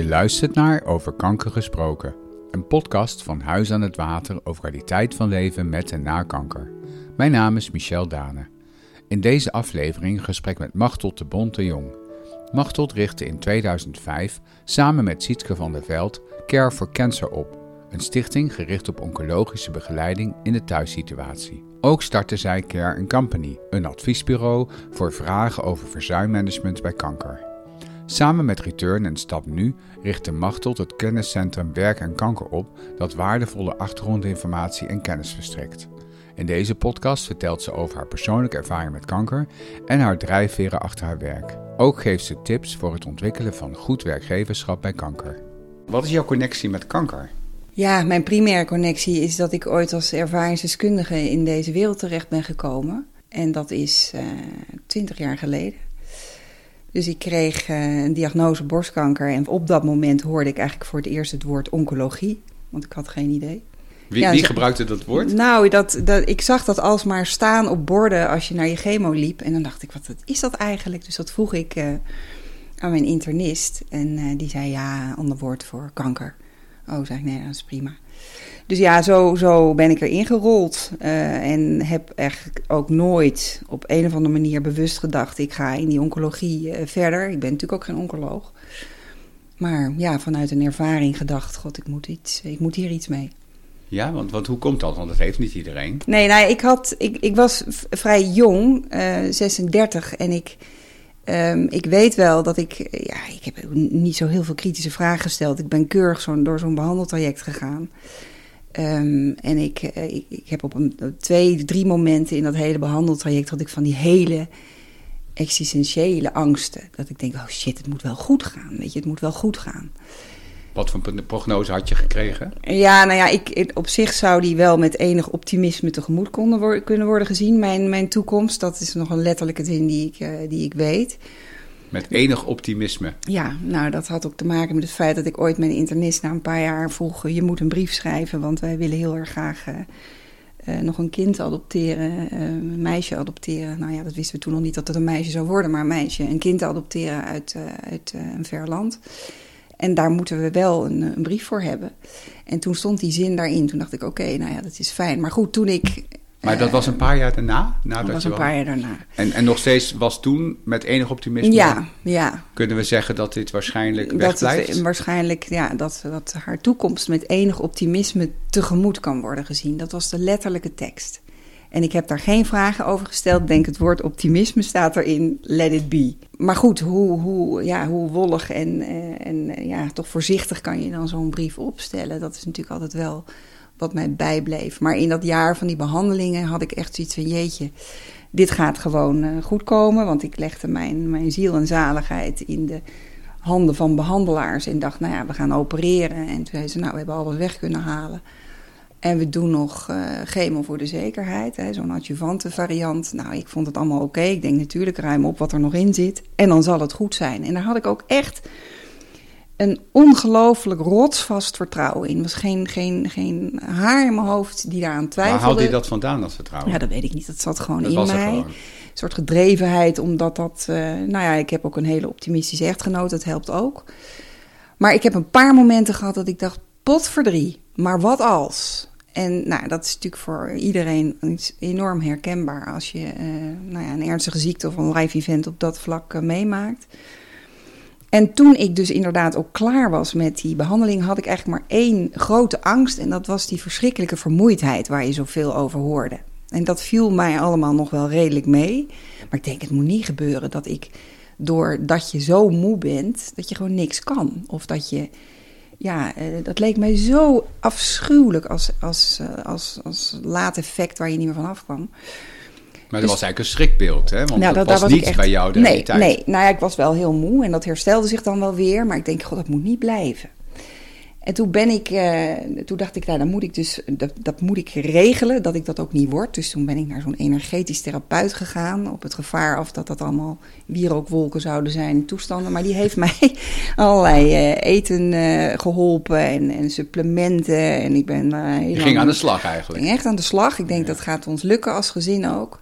Je luistert naar Over Kanker Gesproken, een podcast van Huis aan het Water over kwaliteit van leven met en na kanker. Mijn naam is Michel Dane. In deze aflevering gesprek met Machteld de Bonte Jong. Machteld richtte in 2005 samen met Sietke van der Veld Care for Cancer op, een stichting gericht op oncologische begeleiding in de thuissituatie. Ook startte zij Care Company, een adviesbureau voor vragen over verzuimmanagement bij kanker. Samen met Return en Stap Nu richtte Machteld het kenniscentrum Werk en Kanker op dat waardevolle achtergrondinformatie en kennis verstrekt. In deze podcast vertelt ze over haar persoonlijke ervaring met kanker en haar drijfveren achter haar werk. Ook geeft ze tips voor het ontwikkelen van goed werkgeverschap bij kanker. Wat is jouw connectie met kanker? Ja, mijn primaire connectie is dat ik ooit als ervaringsdeskundige in deze wereld terecht ben gekomen. En dat is eh, twintig jaar geleden. Dus ik kreeg uh, een diagnose borstkanker en op dat moment hoorde ik eigenlijk voor het eerst het woord oncologie, want ik had geen idee. Wie, wie gebruikte dat woord? Nou, dat, dat, ik zag dat alsmaar staan op borden als je naar je chemo liep. En dan dacht ik, wat is dat eigenlijk? Dus dat vroeg ik uh, aan mijn internist. En uh, die zei, ja, ander woord voor kanker. Oh, zei ik, nee, dat is prima. Dus ja, zo, zo ben ik erin gerold. Uh, en heb eigenlijk ook nooit op een of andere manier bewust gedacht: ik ga in die oncologie uh, verder. Ik ben natuurlijk ook geen oncoloog. Maar ja, vanuit een ervaring gedacht: God, ik moet, iets, ik moet hier iets mee. Ja, want, want hoe komt dat? Want dat heeft niet iedereen. Nee, nou, ik, had, ik, ik was vrij jong, uh, 36, en ik. Um, ik weet wel dat ik, ja, ik heb niet zo heel veel kritische vragen gesteld. Ik ben keurig zo, door zo'n behandeltraject gegaan. Um, en ik, ik, ik, heb op een, twee, drie momenten in dat hele behandeltraject had ik van die hele existentiële angsten. Dat ik denk, oh shit, het moet wel goed gaan. Weet je, het moet wel goed gaan. Wat voor prognose had je gekregen? Ja, nou ja, ik, op zich zou die wel met enig optimisme tegemoet konden kunnen worden gezien. Mijn, mijn toekomst, dat is nog een letterlijke zin die ik, uh, die ik weet. Met enig optimisme. Ja, nou dat had ook te maken met het feit dat ik ooit mijn internist na een paar jaar vroeg... je moet een brief schrijven, want wij willen heel erg graag uh, uh, nog een kind adopteren, een meisje adopteren. Nou ja, dat wisten we toen nog niet dat het een meisje zou worden, maar een meisje, een kind adopteren uit, uit een ver land. En daar moeten we wel een, een, brief voor hebben. En toen stond die zin daarin. Toen dacht ik, oké, nou ja, dat is fijn. Maar goed, toen ik maar dat was een paar jaar daarna? Nadat dat was een paar jaar daarna. En, en nog steeds was toen met enig optimisme? Ja, ja. Kunnen we zeggen dat dit waarschijnlijk wegblijft? Dat waarschijnlijk, ja, dat, dat haar toekomst met enig optimisme tegemoet kan worden gezien. Dat was de letterlijke tekst. En ik heb daar geen vragen over gesteld. Ik denk het woord optimisme staat erin, let it be. Maar goed, hoe, hoe, ja, hoe wollig en, en ja, toch voorzichtig kan je dan zo'n brief opstellen? Dat is natuurlijk altijd wel wat mij bijbleef. Maar in dat jaar van die behandelingen had ik echt zoiets van: jeetje, dit gaat gewoon uh, goed komen. Want ik legde mijn, mijn ziel en zaligheid in de handen van behandelaars. En dacht: nou ja, we gaan opereren. En toen zei ze: nou, we hebben alles weg kunnen halen. En we doen nog uh, chemo voor de zekerheid, zo'n adjuvante variant. Nou, ik vond het allemaal oké. Ik denk natuurlijk ruim op wat er nog in zit. En dan zal het goed zijn. En daar had ik ook echt een ongelooflijk rotsvast vertrouwen in. Er was geen, geen, geen haar in mijn hoofd die daaraan twijfelde. Waar haalde je dat vandaan, dat vertrouwen? Ja, dat weet ik niet. Dat zat gewoon dat in mij. Gewoon. Een soort gedrevenheid, omdat dat... Uh, nou ja, ik heb ook een hele optimistische echtgenoot, dat helpt ook. Maar ik heb een paar momenten gehad dat ik dacht, pot voor drie. Maar wat als? En nou, dat is natuurlijk voor iedereen enorm herkenbaar als je uh, nou ja, een ernstige ziekte of een live event op dat vlak uh, meemaakt. En toen ik dus inderdaad ook klaar was met die behandeling, had ik eigenlijk maar één grote angst. En dat was die verschrikkelijke vermoeidheid waar je zoveel over hoorde. En dat viel mij allemaal nog wel redelijk mee. Maar ik denk, het moet niet gebeuren dat ik, doordat je zo moe bent, dat je gewoon niks kan. Of dat je, ja, uh, dat leek mij zo afschuwelijk als, als, uh, als, als laat effect waar je niet meer van afkwam. Maar dat dus, was eigenlijk een schrikbeeld, hè? Want nou, dat, dat was niet echt, bij jou de nee, realiteit. Nee, nou ja, ik was wel heel moe en dat herstelde zich dan wel weer. Maar ik denk, god, dat moet niet blijven. En toen ben ik, uh, toen dacht ik, nou, dan moet ik dus, dat, dat moet ik regelen, dat ik dat ook niet word. Dus toen ben ik naar zo'n energetisch therapeut gegaan, op het gevaar af dat dat allemaal wierookwolken zouden zijn, toestanden. Maar die heeft mij allerlei uh, eten uh, geholpen en, en, supplementen. En ik ben Je ging aan de slag eigenlijk. Ik ging echt aan de slag. Ik denk, ja. dat gaat ons lukken als gezin ook.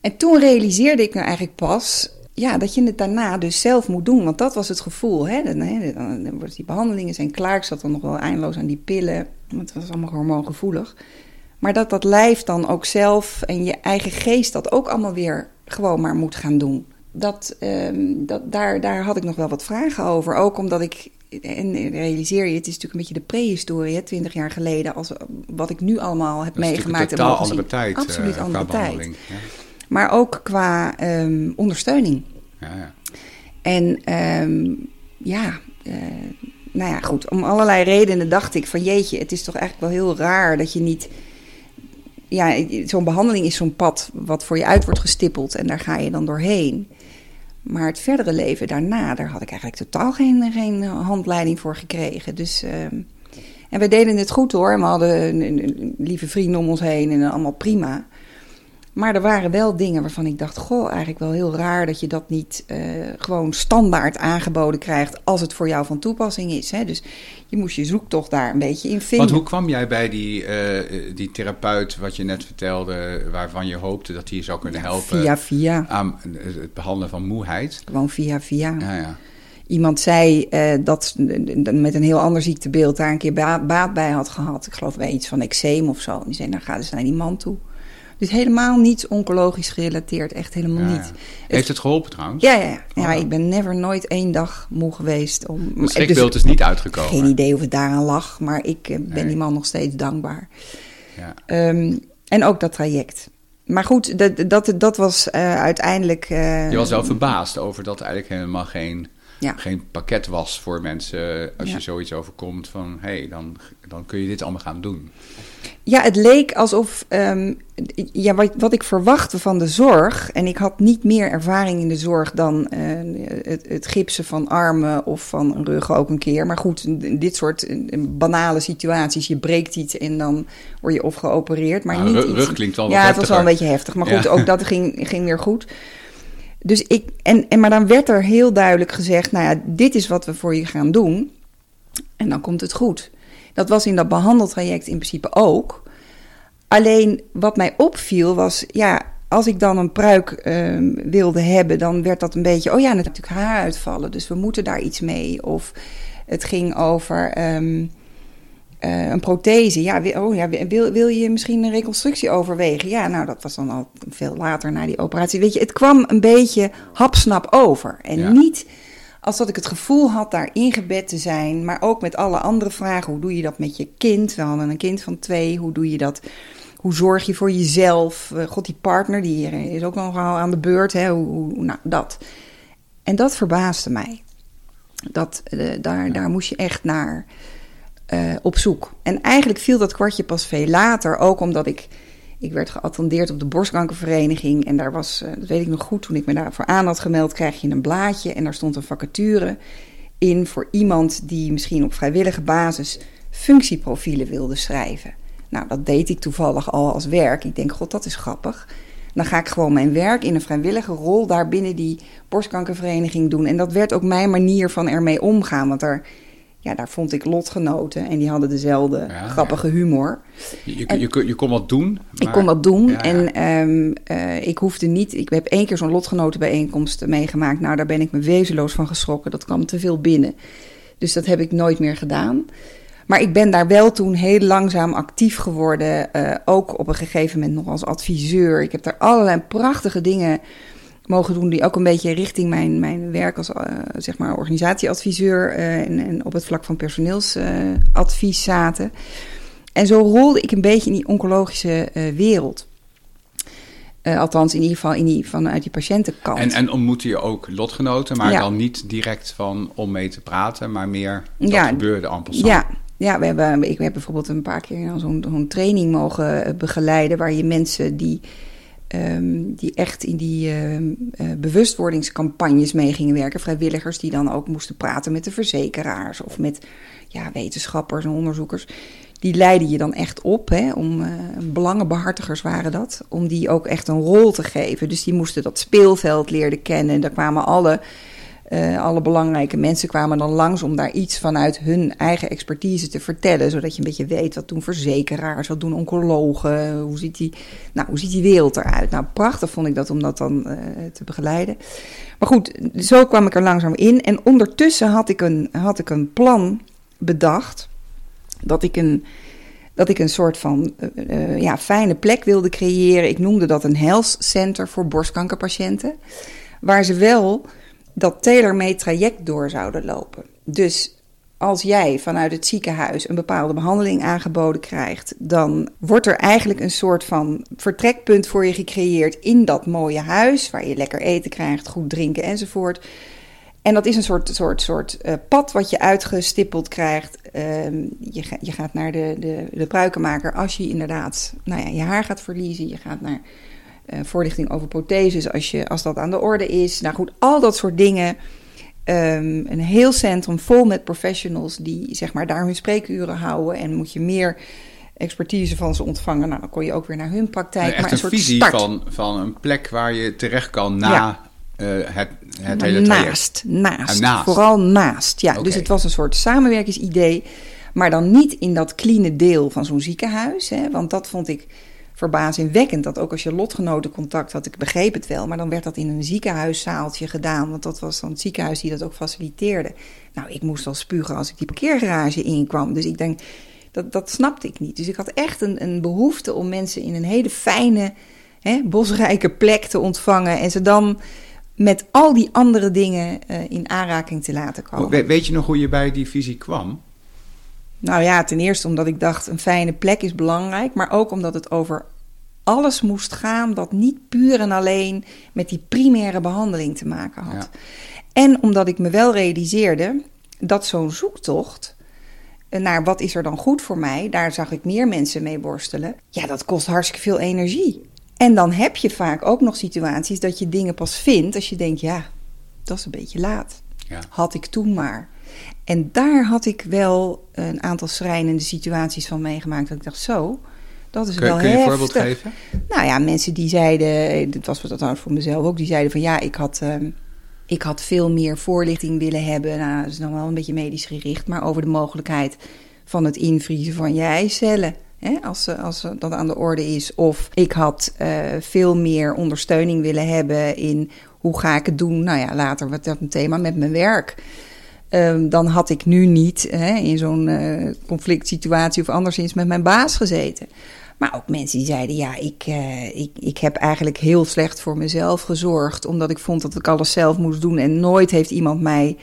En toen realiseerde ik me eigenlijk pas ja, dat je het daarna dus zelf moet doen. Want dat was het gevoel. Hè? Dan, hè, dan, dan wordt die behandelingen zijn klaar. Ik zat dan nog wel eindeloos aan die pillen. Want het was allemaal hormoongevoelig. Maar dat dat lijf dan ook zelf en je eigen geest dat ook allemaal weer gewoon maar moet gaan doen. Dat, ehm, dat, daar, daar had ik nog wel wat vragen over. Ook omdat ik, en realiseer je, het is natuurlijk een beetje de prehistorie, twintig jaar geleden, als wat ik nu allemaal heb Dat meegemaakt. en een totaal andere zien. tijd. Absoluut eh, andere tijd. Ja. Maar ook qua ehm, ondersteuning. Ja, ja. En ehm, ja, eh, nou ja, goed. Om allerlei redenen dacht ik van jeetje, het is toch eigenlijk wel heel raar dat je niet. Ja, zo'n behandeling is zo'n pad wat voor je uit wordt gestippeld en daar ga je dan doorheen. Maar het verdere leven daarna, daar had ik eigenlijk totaal geen, geen handleiding voor gekregen. Dus, ehm, en we deden het goed hoor. We hadden een, een- een lieve vrienden om ons heen en allemaal prima. Maar er waren wel dingen waarvan ik dacht: Goh, eigenlijk wel heel raar dat je dat niet eh, gewoon standaard aangeboden krijgt. als het voor jou van toepassing is. Hè? Dus je moest je zoektocht daar een beetje in vinden. Want hoe kwam jij bij die, eh, die therapeut, wat je net vertelde, waarvan je hoopte dat hij je zou kunnen helpen Via, via. aan het behandelen van moeheid? Gewoon via, via. Ja, ja. Iemand zei eh, dat ze met een heel ander ziektebeeld daar een keer ba- baat bij had gehad. Ik geloof bij iets van eczeem of zo. Die zei: Nou, ga dus naar die man toe. Dus helemaal niets oncologisch gerelateerd. Echt helemaal Ja, niet. ja. Heeft het geholpen trouwens? Ja, ja, ja. ja Oh. ik ben never nooit één dag moe geweest. Om, Het schrikbeeld is niet uitgekomen. Geen idee of het daaraan lag, maar ik eh, ben Nee. die man nog steeds dankbaar. Ja. Ehm, en ook dat traject. Maar goed, dat, dat, dat was eh, uiteindelijk. eh, Je was wel verbaasd over dat eigenlijk helemaal geen, Ja. geen pakket was voor mensen. Als Ja. je zoiets overkomt van, hé, hey, dan, dan kun je dit allemaal gaan doen. Ja, het leek alsof. ehm, ja, wat, wat ik verwachtte van de zorg. En ik had niet meer ervaring in de zorg dan eh, het, het gipsen van armen of van een rug ook een keer. Maar goed, dit soort banale situaties. Je breekt iets en dan word je of geopereerd. Maar Nou, niet ru- iets- rug klinkt wel wat Ja, het was wel een beetje heftig. Maar goed, Ja. ook dat ging, ging weer goed. Dus ik, en, en, maar dan werd er heel duidelijk gezegd: nou ja, dit is wat we voor je gaan doen. En dan komt het goed. Dat was in dat behandeltraject in principe ook. Alleen wat mij opviel was, ja, als ik dan een pruik ehm, wilde hebben, dan werd dat een beetje, oh ja, natuurlijk haaruitvallen, dus we moeten daar iets mee. Of het ging over ehm, eh, een prothese. Ja, oh ja, wil, wil je misschien een reconstructie overwegen? Ja, nou, dat was dan al veel later na die operatie. Weet je, het kwam een beetje hapsnap over. En Ja. niet als dat ik het gevoel had daar ingebed te zijn, maar ook met alle andere vragen. Hoe doe je dat met je kind? We hadden een kind van twee. Hoe doe je dat? Hoe zorg je voor jezelf? Eh, God, die partner, die is ook nog wel aan de beurt. Hè? Hoe- nou, dat. En dat verbaasde mij. Dat, eh, daar, daar moest je echt naar eh, op zoek. En eigenlijk viel dat kwartje pas veel later. Ook omdat ik... Ik werd geattendeerd op de borstkankervereniging. En daar was, eh, dat weet ik nog goed, toen ik me daarvoor aan had gemeld, krijg je een blaadje. En daar stond een vacature in voor iemand die misschien op vrijwillige basis functieprofielen wilde schrijven. Nou, dat deed ik toevallig al als werk. Ik denk, god, dat is grappig. Dan ga ik gewoon mijn werk in een vrijwillige rol daar binnen die borstkankervereniging doen. En dat werd ook mijn manier van ermee omgaan. Want daar, ja, daar vond ik lotgenoten en die hadden dezelfde Ja, grappige humor. Je, je, En- je, kon- je kon wat doen. Ik kon dat doen Ja, ja. en ehm, eh, ik hoefde niet. Ik heb één keer zo'n lotgenotenbijeenkomst meegemaakt. Nou, daar ben ik me wezenloos van geschrokken. Dat kwam te veel binnen. Dus dat heb ik nooit meer gedaan. Maar ik ben daar wel toen heel langzaam actief geworden. eh, ook op een gegeven moment nog als adviseur. Ik heb daar allerlei prachtige dingen mogen doen. die ook een beetje richting mijn, mijn werk als eh, zeg maar organisatieadviseur. eh, en, en op het vlak van personeelsadvies zaten. En zo rolde ik een beetje in die oncologische eh, wereld. Althans, in ieder geval in die, vanuit die patiëntenkant. En, en ontmoette je ook lotgenoten, maar Ja. dan niet direct van om mee te praten, maar meer dat Ja, gebeurde passant. Ja, ja we hebben, ik heb bijvoorbeeld een paar keer zo'n zo'n training mogen begeleiden. waar je mensen die, ehm, die echt in die ehm, eh, bewustwordingscampagnes mee gingen werken. Vrijwilligers die dan ook moesten praten met de verzekeraars of met ja, wetenschappers en onderzoekers. Die leidden je dan echt op, hè, om eh, belangenbehartigers waren dat, om die ook echt een rol te geven. Dus die moesten dat speelveld leerden kennen. En daar kwamen alle Uh, alle belangrijke mensen kwamen dan langs om daar iets vanuit hun eigen expertise te vertellen. Zodat je een beetje weet wat doen verzekeraars, wat doen oncologen, hoe ziet die, nou, hoe ziet die wereld eruit. Nou, prachtig vond ik dat om dat dan uh, te begeleiden. Maar goed, zo kwam ik er langzaam in. En ondertussen had ik een, had ik een plan bedacht dat ik een dat ik een soort van uh, ja, fijne plek wilde creëren. Ik noemde dat een health center voor borstkankerpatiënten. Waar ze wel dat tailor-made traject door zouden lopen. Dus als jij vanuit het ziekenhuis een bepaalde behandeling aangeboden krijgt, dan wordt er eigenlijk een soort van vertrekpunt voor je gecreëerd in dat mooie huis, waar je lekker eten krijgt, goed drinken enzovoort. En dat is een soort, soort, soort uh, pad wat je uitgestippeld krijgt. Uh, je, je gaat naar de, de, de pruikenmaker als je inderdaad nou ja, je haar gaat verliezen. Je gaat naar uh, voorlichting over protheses als, je, als dat aan de orde is. Nou goed, al dat soort dingen. Um, een heel centrum vol met professionals die zeg maar, daar hun spreekuren houden. En moet je meer expertise van ze ontvangen. Nou, dan kon je ook weer naar hun praktijk. echt maar een, een visie start. van, van een plek waar je terecht kan na... Ja. Uh, het, het hele naast, naast, Ah, naast. Vooral naast. Ja, dus het was een soort samenwerkingsidee. Maar dan niet in dat clean deel van zo'n ziekenhuis. Hè, want dat vond ik verbazingwekkend. Dat ook als je lotgenoten contact had, ik begreep het wel. Maar dan werd dat in een ziekenhuiszaaltje gedaan. Want dat was dan het ziekenhuis die dat ook faciliteerde. Nou, ik moest al spugen als ik die parkeergarage inkwam. Dus ik denk, dat, dat snapte ik niet. Dus ik had echt een, een behoefte om mensen in een hele fijne, hè, bosrijke plek te ontvangen. En ze dan met al die andere dingen eh, in aanraking te laten komen. We- weet je nog hoe je bij die visie kwam? Nou ja, ten eerste omdat ik dacht een fijne plek is belangrijk, maar ook omdat het over alles moest gaan dat niet puur en alleen met die primaire behandeling te maken had. Ja. En omdat ik me wel realiseerde dat zo'n zoektocht eh, naar wat is er dan goed voor mij, daar zag ik meer mensen mee worstelen. Ja, dat kost hartstikke veel energie. En dan heb je vaak ook nog situaties dat je dingen pas vindt als je denkt, ja, dat is een beetje laat Ja. had ik toen maar. En daar had ik wel een aantal schrijnende situaties van meegemaakt. Dat ik dacht, zo, dat is Kun, wel kun je een heftig. voorbeeld geven? Nou ja, mensen die zeiden, dit was wat trouwens voor mezelf ook, die zeiden van ja, ik had, ehm, ik had veel meer voorlichting willen hebben. Nou, dat is nog wel een beetje medisch gericht, maar over de mogelijkheid van het invriezen van je eicellen. Hè, als, als dat aan de orde is. Of ik had eh, veel meer ondersteuning willen hebben in hoe ga ik het doen. Nou ja, later wordt dat een thema met mijn werk. Ehm, dan had ik nu niet hè, in zo'n eh, conflict situatie of anderszins met mijn baas gezeten. Maar ook mensen die zeiden: Ja, ik, eh, ik, ik heb eigenlijk heel slecht voor mezelf gezorgd. Omdat ik vond dat ik alles zelf moest doen. En nooit heeft iemand mij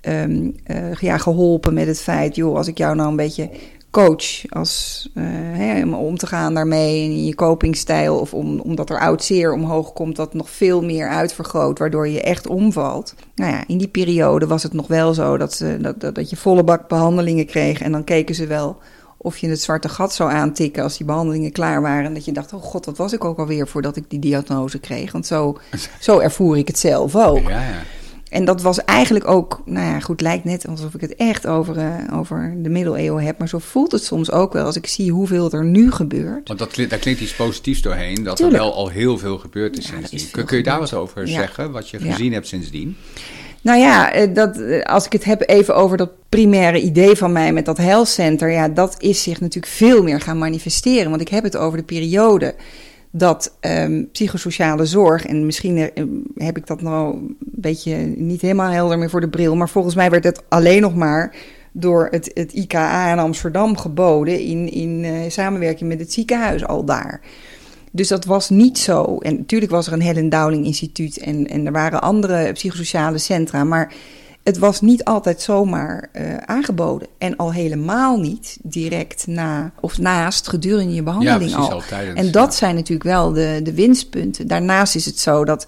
ehm, eh, ja, geholpen met het feit: joh, als ik jou nou een beetje coach als, eh, hè, om om te gaan daarmee in je copingstijl. Of om, omdat er oud zeer omhoog komt, dat nog veel meer uitvergroot, waardoor je echt omvalt. Nou ja, in die periode was het nog wel zo dat, ze, dat, dat, dat je volle bak behandelingen kreeg. En dan keken ze wel of je het zwarte gat zou aantikken als die behandelingen klaar waren. En dat je dacht, oh god, wat was ik ook alweer voordat ik die diagnose kreeg. Want zo, zo ervoer ik het zelf ook. Ja, ja. En dat was eigenlijk ook, nou ja, goed, lijkt net alsof ik het echt over, eh, over de middeleeuwen heb. Maar zo voelt het soms ook wel als ik zie hoeveel er nu gebeurt. Want dat, klinkt- daar klinkt iets positiefs doorheen, dat Tuurlijk. er wel al heel veel gebeurd is Ja, is sindsdien. Kun, je daar wat over Ja. zeggen, wat je Ja. gezien hebt sindsdien? Nou ja, eh, dat, eh, als ik het heb even over dat primaire idee van mij met dat health center, ja, dat is zich natuurlijk veel meer gaan manifesteren. Want ik heb het over de periode dat ehm, psychosociale zorg, en misschien eh, heb ik dat nou een beetje niet helemaal helder meer voor de bril, maar volgens mij werd het alleen nog maar door het, het IKA in Amsterdam geboden in, in eh, samenwerking met het ziekenhuis al daar. Dus dat was niet zo. En natuurlijk was er een Helen Dowling Instituut en, en er waren andere psychosociale centra, maar het was niet altijd zomaar eh, aangeboden. En al helemaal niet direct na of naast gedurende je behandeling al. al tijdens. En dat zijn natuurlijk wel de, de winstpunten. Daarnaast is het zo dat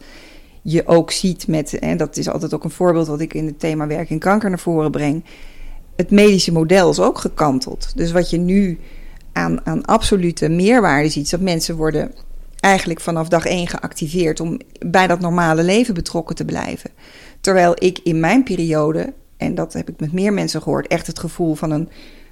je ook ziet met, en dat is altijd ook een voorbeeld wat ik in het thema werk en kanker naar voren breng. Het medische model is ook gekanteld. Dus wat je nu aan, aan absolute meerwaarde ziet, is dat mensen worden eigenlijk vanaf dag één geactiveerd om bij dat normale leven betrokken te blijven. Terwijl ik in mijn periode, en dat heb ik met meer mensen gehoord, echt het gevoel van een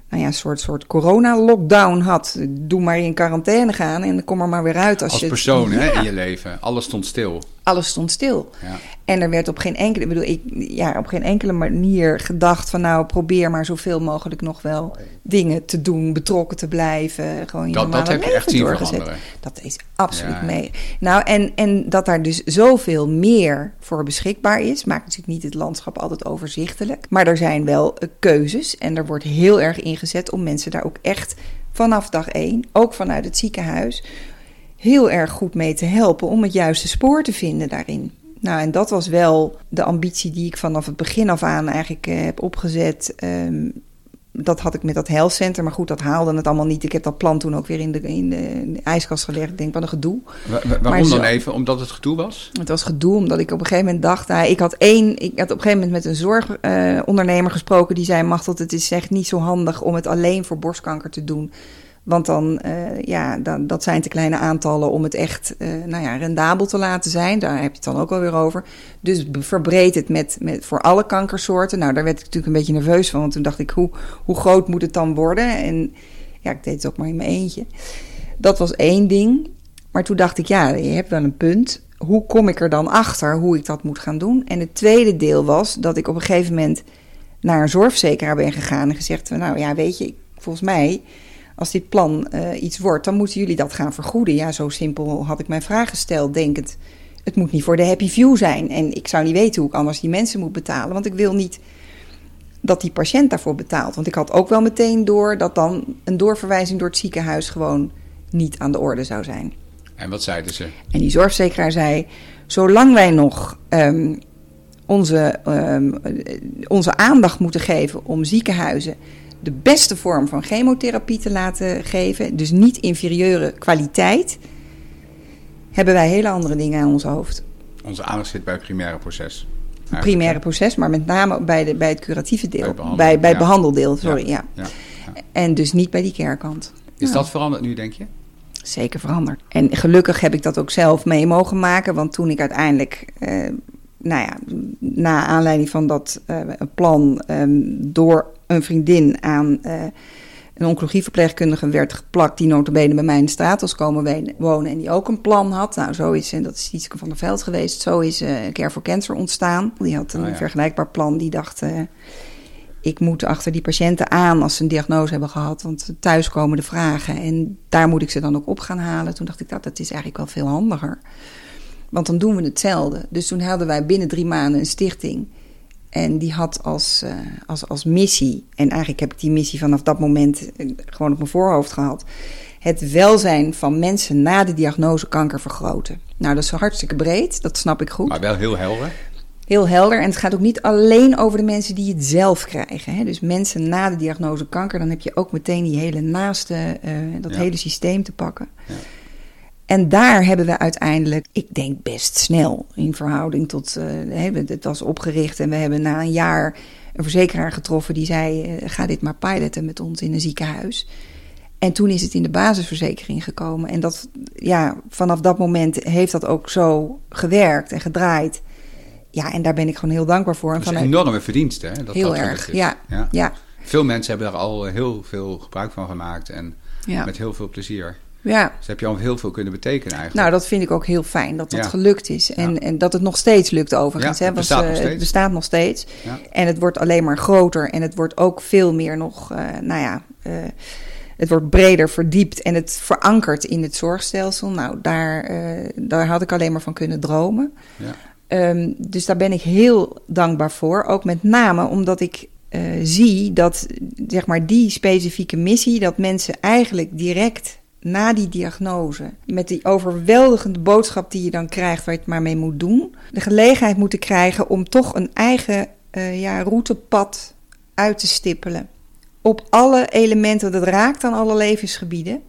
nou ja, soort, soort corona-lockdown had. Doe maar in quarantaine gaan en kom er maar weer uit. Als, Als je persoon hè, in je leven, alles stond stil. alles stond stil. Ja. En er werd op geen enkele, bedoel, ik, ja, op geen enkele manier gedacht van nou probeer maar zoveel mogelijk nog wel dingen te doen, betrokken te blijven, gewoon je Dat, dat heb je echt zien doorgezet. veranderen. Dat is absoluut Ja. mee. Nou, en, en dat daar dus zoveel meer voor beschikbaar is, maakt natuurlijk niet het landschap altijd overzichtelijk. Maar er zijn wel eh, keuzes en er wordt heel erg ingezet om mensen daar ook echt vanaf dag één, ook vanuit het ziekenhuis, heel erg goed mee te helpen om het juiste spoor te vinden daarin. Nou, en dat was wel de ambitie die ik vanaf het begin af aan eigenlijk eh, heb opgezet. Ehm, dat had ik met dat health center, maar goed, dat haalde het allemaal niet. Ik heb dat plan toen ook weer in de, in de, in de ijskast gelegd. Ik denk, wat een gedoe. Wa- wa- waarom zo- dan even? Omdat het gedoe was? Het was gedoe, omdat ik op een gegeven moment dacht... nou, ik had één, ik had op een gegeven moment met een zorgondernemer gesproken... die zei, Machtel, het is echt niet zo handig om het alleen voor borstkanker te doen... Want dan, eh, ja, dan, dat zijn te kleine aantallen om het echt eh, nou ja, rendabel te laten zijn. Daar heb je het dan ook alweer over. Dus verbreed het met, met, voor alle kankersoorten. Nou, daar werd ik natuurlijk een beetje nerveus van. Want toen dacht ik, hoe, hoe groot moet het dan worden? En ja, ik deed het ook maar in mijn eentje. Dat was één ding. Maar toen dacht ik, ja, je hebt wel een punt. Hoe kom ik er dan achter hoe ik dat moet gaan doen? En het tweede deel was dat ik op een gegeven moment naar een zorgverzekeraar ben gegaan en gezegd: Nou ja, weet je, volgens mij, als dit plan eh, iets wordt, dan moeten jullie dat gaan vergoeden. Ja, zo simpel had ik mijn vraag gesteld, denkend: Het moet niet voor de happy view zijn. En ik zou niet weten hoe ik anders die mensen moet betalen, want ik wil niet dat die patiënt daarvoor betaalt. Want ik had ook wel meteen door dat dan een doorverwijzing door het ziekenhuis gewoon niet aan de orde zou zijn. En wat zeiden ze? En die zorgverzekeraar zei: Zolang wij nog ehm, onze, ehm, eh, onze aandacht moeten geven om ziekenhuizen de beste vorm van chemotherapie te laten geven, dus niet inferieure kwaliteit, hebben wij hele andere dingen aan ons hoofd. Onze aandacht zit bij het primaire proces. Het primaire proces, maar met name bij, de, bij het curatieve deel. Bij bij, bij het ja. behandeldeel, sorry. Ja. Ja. En dus niet bij die kerkkant. Is dat veranderd nu, denk je? Zeker veranderd. En gelukkig heb ik dat ook zelf mee mogen maken. Want toen ik uiteindelijk, eh, nou ja, na aanleiding van dat eh, plan ehm, door een vriendin aan eh, een oncologieverpleegkundige werd geplakt, die notabene bij mij in de straat was komen wonen en die ook een plan had. Nou, zo is, en dat is Sietske van der Veld geweest, zo is eh Care for Cancer ontstaan. Die had een ja. vergelijkbaar plan, die dacht... ik moet achter die patiënten aan als ze een diagnose hebben gehad. Want thuis komen de vragen en daar moet ik ze dan ook op gaan halen. Toen dacht ik, dat, dat is eigenlijk wel veel handiger. Want dan doen we hetzelfde. Dus toen hadden wij binnen drie maanden een stichting. En die had als, eh, als, als missie, en eigenlijk heb ik die missie vanaf dat moment eh, gewoon op mijn voorhoofd gehad. Het welzijn van mensen na de diagnose kanker vergroten. Nou, dat is hartstikke breed, dat snap ik goed. Maar wel heel helder. Heel helder. En het gaat ook niet alleen over de mensen die het zelf krijgen. Hè? Dus mensen na de diagnose kanker, dan heb je ook meteen die hele naaste, eh, dat Ja. hele systeem te pakken. Ja. En daar hebben we uiteindelijk, ik denk best snel in verhouding tot. eh, het was opgericht en we hebben na een jaar een verzekeraar getroffen die zei: eh, ga dit maar piloten met ons in een ziekenhuis. En toen is het in de basisverzekering gekomen. En dat, ja, vanaf dat moment heeft dat ook zo gewerkt en gedraaid. Ja, en daar ben ik gewoon heel dankbaar voor. En Dat is een enorme verdienste. Hè? Dat Heel dat erg, is. ja. ja. ja, Veel mensen hebben daar al heel veel gebruik van gemaakt. En ja, met heel veel plezier. Ja. Dus heb je al heel veel kunnen betekenen eigenlijk. Nou, dat vind ik ook heel fijn dat dat Ja. gelukt is. En, Ja. en dat het nog steeds lukt overigens. Ja, hè, het want, bestaat nog eh, steeds. Het bestaat nog steeds. En het wordt alleen maar groter. En het wordt ook veel meer nog, eh, nou ja... eh, het wordt breder verdiept en het verankert in het zorgstelsel. Nou, daar, daar had ik alleen maar van kunnen dromen. Ja. Ehm, dus daar ben ik heel dankbaar voor. Ook met name omdat ik zie dat zeg maar, die specifieke missie, dat mensen eigenlijk direct na die diagnose, met die overweldigende boodschap die je dan krijgt, waar je het maar mee moet doen, de gelegenheid moeten krijgen om toch een eigen eh, ja, routepad uit te stippelen. Op alle elementen, dat raakt aan alle levensgebieden.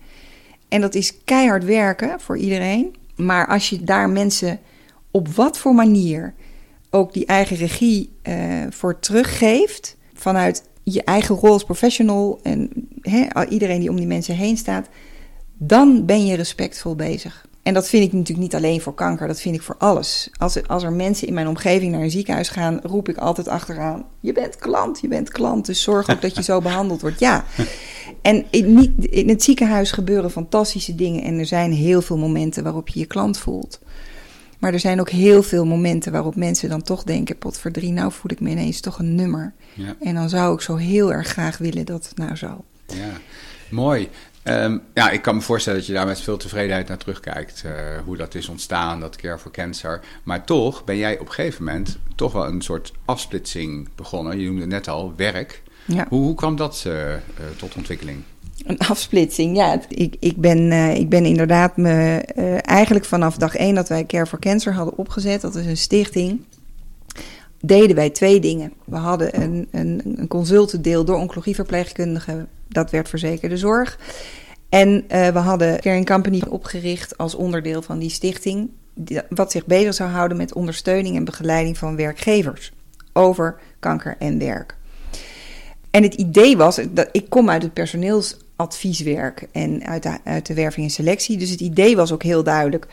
En dat is keihard werken voor iedereen. Maar als je daar mensen op wat voor manier ook die eigen regie eh, voor teruggeeft, vanuit je eigen rol als professional en iedereen die om die mensen heen staat, dan ben je respectvol bezig. En dat vind ik natuurlijk niet alleen voor kanker, dat vind ik voor alles. Als er, als er mensen in mijn omgeving naar een ziekenhuis gaan, roep ik altijd achteraan: Je bent klant, je bent klant, dus zorg ook dat je zo behandeld wordt. Ja. En in, niet, in het ziekenhuis gebeuren fantastische dingen en er zijn heel veel momenten waarop je je klant voelt. Maar er zijn ook heel veel momenten waarop mensen dan toch denken: potverdrie, nou voel ik me ineens toch een nummer. Ja. En dan zou ik zo heel erg graag willen dat het nou zo. Ja, mooi. Ehm, ja, ik kan me voorstellen dat je daar met veel tevredenheid naar terugkijkt. eh, hoe dat is ontstaan, dat Care for Cancer. Maar toch ben jij op een gegeven moment toch wel een soort afsplitsing begonnen. Je noemde net al werk. Ja. Hoe, hoe kwam dat eh, eh, tot ontwikkeling? Een afsplitsing, ja. Ik, ik, ben, ik ben inderdaad me, eigenlijk vanaf dag één dat wij Care for Cancer hadden opgezet, dat is een stichting, deden wij twee dingen. We hadden een, een, een consultendeel door oncologieverpleegkundigen, dat werd verzekerde zorg. En eh, we hadden Care Company opgericht als onderdeel van die stichting, die- wat zich bezig zou houden met ondersteuning en begeleiding van werkgevers over kanker en werk. En het idee was, dat ik kom uit het personeelsadvieswerk en uit de, uit de werving en selectie. Dus het idee was ook heel duidelijk.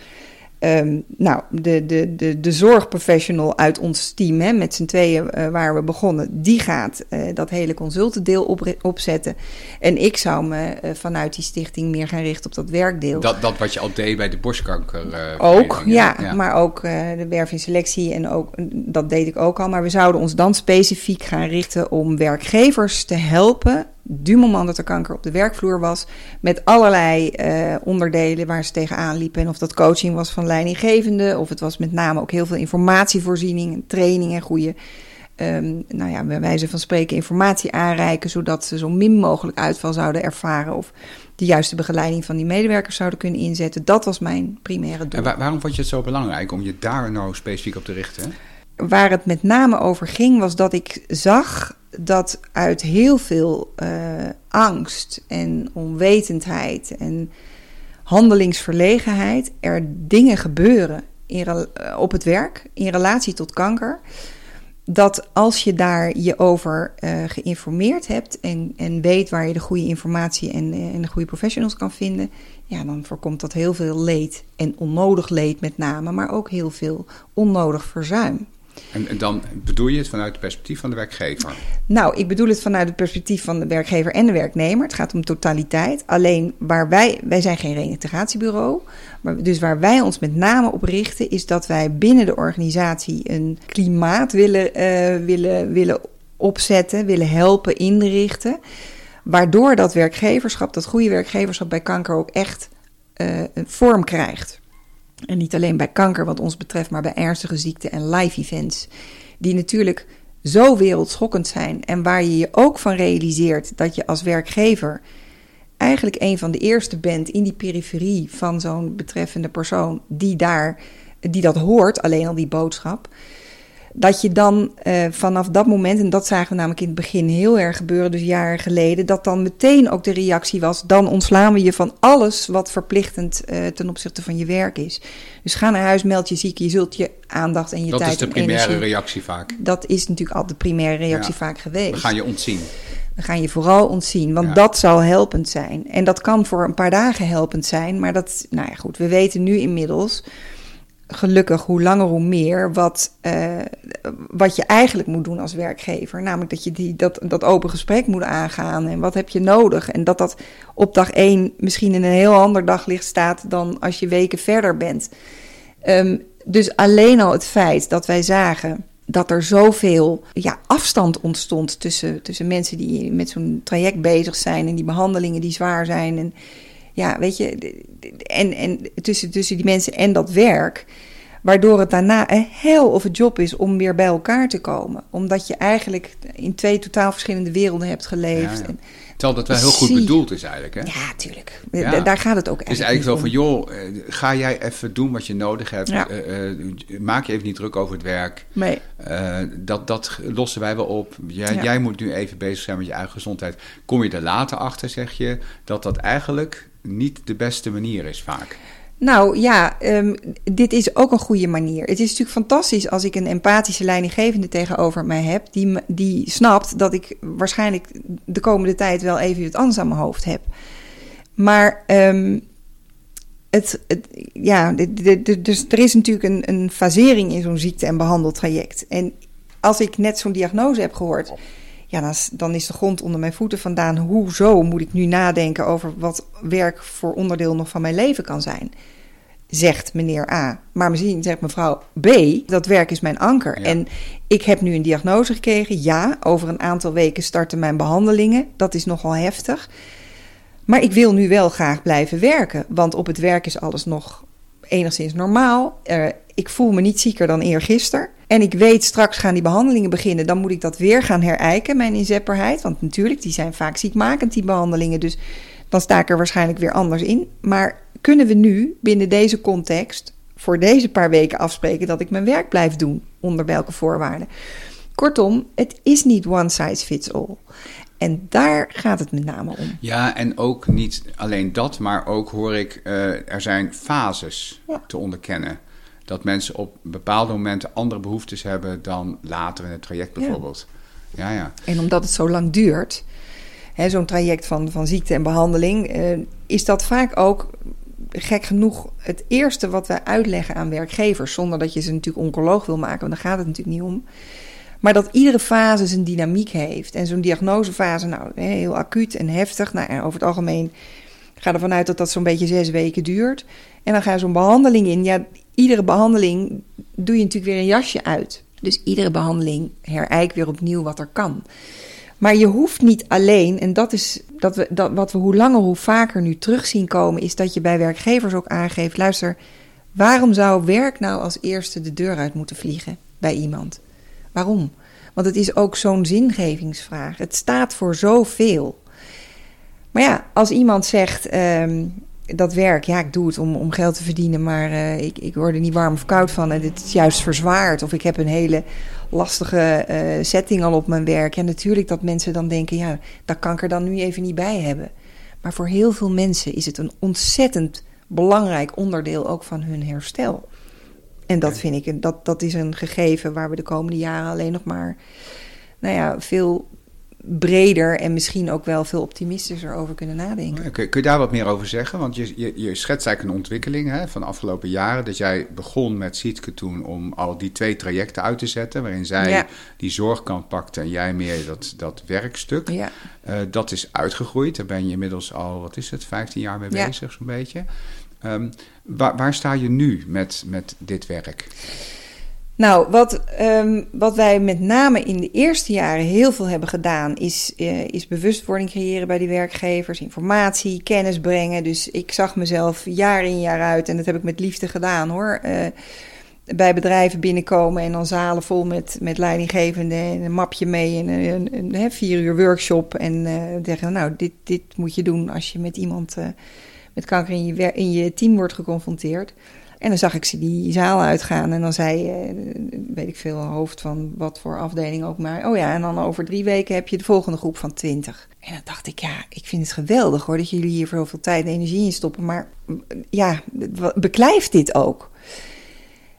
Ehm, nou, de, de, de, de zorgprofessional uit ons team, hè, met z'n tweeën eh, waar we begonnen, die gaat eh, dat hele consultendeel op, opzetten. En ik zou me eh, vanuit die stichting meer gaan richten op dat werkdeel. Dat, dat wat je al deed bij de borstkanker. Ook, ja, maar ook de werf selectie en ook, dat deed ik ook al. Maar we zouden ons dan specifiek gaan richten om werkgevers te helpen, du moment dat er kanker op de werkvloer was, met allerlei eh, onderdelen waar ze tegenaan liepen. En of dat coaching was van leidinggevende, of het was met name ook heel veel informatievoorziening, en training en goede, ehm, nou ja, bij wijze van spreken informatie aanreiken, zodat ze zo min mogelijk uitval zouden ervaren of de juiste begeleiding van die medewerkers zouden kunnen inzetten. Dat was mijn primaire doel. En waar- waarom vond je het zo belangrijk om je daar nou specifiek op te richten? Waar het met name over ging, was dat ik zag dat uit heel veel eh, angst en onwetendheid en handelingsverlegenheid er dingen gebeuren in, eh, op het werk in relatie tot kanker. Dat als je daar je over eh, geïnformeerd hebt en, en weet waar je de goede informatie en, en de goede professionals kan vinden, ja, dan voorkomt dat heel veel leed en onnodig leed met name, maar ook heel veel onnodig verzuim. En, dan bedoel je het vanuit het perspectief van de werkgever. Nou, ik bedoel het vanuit het perspectief van de werkgever en de werknemer. Het gaat om totaliteit. Alleen waar wij, wij zijn geen reintegratiebureau. Maar dus waar wij ons met name op richten, is dat wij binnen de organisatie een klimaat willen, eh, willen, willen opzetten, willen helpen inrichten. Waardoor dat werkgeverschap, dat goede werkgeverschap bij kanker ook echt eh, een vorm krijgt. En niet alleen bij kanker wat ons betreft, maar bij ernstige ziekten en live events. Die natuurlijk zo wereldschokkend zijn. En waar je je ook van realiseert dat je als werkgever eigenlijk een van de eerste bent in die periferie van zo'n betreffende persoon die daar, die dat hoort, alleen al die boodschap. Dat je dan eh, vanaf dat moment, en dat zagen we namelijk in het begin heel erg gebeuren, dus jaren geleden, dat dan meteen ook de reactie was: dan ontslaan we je van alles wat verplichtend eh, ten opzichte van je werk is. Dus ga naar huis, meld je ziek, je zult je aandacht en je Dat tijd is de primaire energie- reactie vaak. Dat is natuurlijk al de primaire reactie Ja. vaak geweest. We gaan je ontzien. We gaan je vooral ontzien, want Ja. dat zal helpend zijn. En dat kan voor een paar dagen helpend zijn, maar dat, nou ja, goed, we weten nu inmiddels, gelukkig hoe langer hoe meer, wat, eh, wat je eigenlijk moet doen als werkgever. Namelijk dat je die, dat, dat open gesprek moet aangaan en wat heb je nodig. En dat dat op dag één misschien in een heel ander daglicht staat dan als je weken verder bent. Ehm, dus alleen al het feit dat wij zagen dat er zoveel ja, afstand ontstond tussen, tussen mensen die met zo'n traject bezig zijn en die behandelingen die zwaar zijn. En ja, weet je, en, en tussen, tussen die mensen en dat werk. Waardoor het daarna een hel of een job is om weer bij elkaar te komen. Omdat je eigenlijk in twee totaal verschillende werelden hebt geleefd. Ja, Terwijl dat wel heel goed bedoeld is eigenlijk. Hè? ja, tuurlijk. Ja. Daar gaat het ook Het is eigenlijk zo van, joh, eh, ga jij even doen wat je nodig hebt. Ja. Eh, eh, maak je even niet druk over het werk. Nee. Dat, dat lossen wij wel op. Jij, Ja. jij moet nu even bezig zijn met je eigen gezondheid. Kom je er later achter, zeg je, dat dat eigenlijk niet de beste manier is vaak. Nou ja, ehm, dit is ook een goede manier. Het is natuurlijk fantastisch als ik een empathische leidinggevende tegenover mij heb, die, die snapt dat ik waarschijnlijk de komende tijd wel even wat anders aan mijn hoofd heb. Maar ehm, het, het, ja, dus er is natuurlijk een, een fasering in zo'n ziekte- en behandeltraject. En als ik net zo'n diagnose heb gehoord, ja, dan, is- dan is de grond onder mijn voeten vandaan. Hoezo moet ik nu nadenken over wat werk voor onderdeel nog van mijn leven kan zijn? zegt meneer A. Maar misschien zegt mevrouw B, dat werk is mijn anker. En ik heb nu een diagnose gekregen. Ja, over een aantal weken starten mijn behandelingen. Dat is nogal heftig. Maar ik wil nu wel graag blijven werken. Want op het werk is alles nog enigszins normaal. Uh, ik voel me niet zieker dan eergisteren. En ik weet straks gaan die behandelingen beginnen. Dan moet ik dat weer gaan herijken, mijn inzetbaarheid. Want natuurlijk, die zijn vaak ziekmakend, die behandelingen. Dus dan sta ik er waarschijnlijk weer anders in. Maar kunnen we nu binnen deze context voor deze paar weken afspreken dat ik mijn werk blijf doen? Onder welke voorwaarden? Kortom, het is niet one size fits all. En daar gaat het met name om. Ja, en ook niet alleen dat, maar ook hoor ik, uh, er zijn fases te onderkennen. Dat mensen op bepaalde momenten andere behoeftes hebben dan later in het traject bijvoorbeeld. Ja, ja. ja. En omdat het zo lang duurt, zo'n traject van, van ziekte en behandeling, uh, is dat vaak ook gek genoeg het eerste wat wij uitleggen aan werkgevers, zonder dat je ze natuurlijk oncoloog wil maken, want daar gaat het natuurlijk niet om. Maar dat iedere fase zijn dynamiek heeft. En zo'n diagnosefase, nou, heel acuut en heftig. Nou, over het algemeen ga ervan uit dat dat zo'n beetje zes weken duurt. En dan ga je zo'n behandeling in. Ja, iedere behandeling doe je natuurlijk weer een jasje uit. Dus iedere behandeling herijk weer opnieuw wat er kan. Maar je hoeft niet alleen, en dat is dat we, dat, wat we hoe langer hoe vaker nu terug zien komen, is dat je bij werkgevers ook aangeeft: luister, waarom zou werk nou als eerste de deur uit moeten vliegen bij iemand? Waarom? Want het is ook zo'n zingevingsvraag. Het staat voor zoveel. Maar ja, als iemand zegt ehm, dat werk, ja, ik doe het om, om geld te verdienen, maar uh, ik, ik word er niet warm of koud van en het is juist verzwaard. Of ik heb een hele lastige uh, setting al op mijn werk. Ja, natuurlijk dat mensen dan denken, ja, dat kan ik er dan nu even niet bij hebben. Maar voor heel veel mensen is het een ontzettend belangrijk onderdeel ook van hun herstel. En dat vind ik, dat, dat is een gegeven waar we de komende jaren alleen nog maar, nou ja, veel breder en misschien ook wel veel optimistischer over kunnen nadenken. Kun, kun je daar wat meer over zeggen? Want je, je, je schetst eigenlijk een ontwikkeling hè, van de afgelopen jaren. Dat jij begon met Sietke toen om al die twee trajecten uit te zetten. Waarin zij die zorgkant pakte en jij meer dat, dat werkstuk. Ja. Uh, dat is uitgegroeid. Daar ben je inmiddels al, wat is het, 15 jaar mee bezig zo'n beetje. Um, waar, waar, sta je nu met, met dit werk? Nou, wat, um, wat wij met name in de eerste jaren heel veel hebben gedaan, is, uh, is bewustwording creëren bij die werkgevers, informatie, kennis brengen. Dus ik zag mezelf jaar in jaar uit, en dat heb ik met liefde gedaan hoor. Uh, bij bedrijven binnenkomen en dan zalen vol met, met leidinggevenden en een mapje mee en een vier uur workshop. En uh, zeggen, nou, dit, dit moet je doen als je met iemand met kanker in je, in je team wordt geconfronteerd. En dan zag ik ze die zaal uitgaan en dan zei, eh, weet ik veel, hoofd van wat voor afdeling ook maar. Oh ja, en dan over drie weken heb je de volgende groep van twintig. En dan dacht ik, ja, ik vind het geweldig hoor dat jullie hier zoveel tijd en energie in stoppen. Maar ja, beklijft dit ook?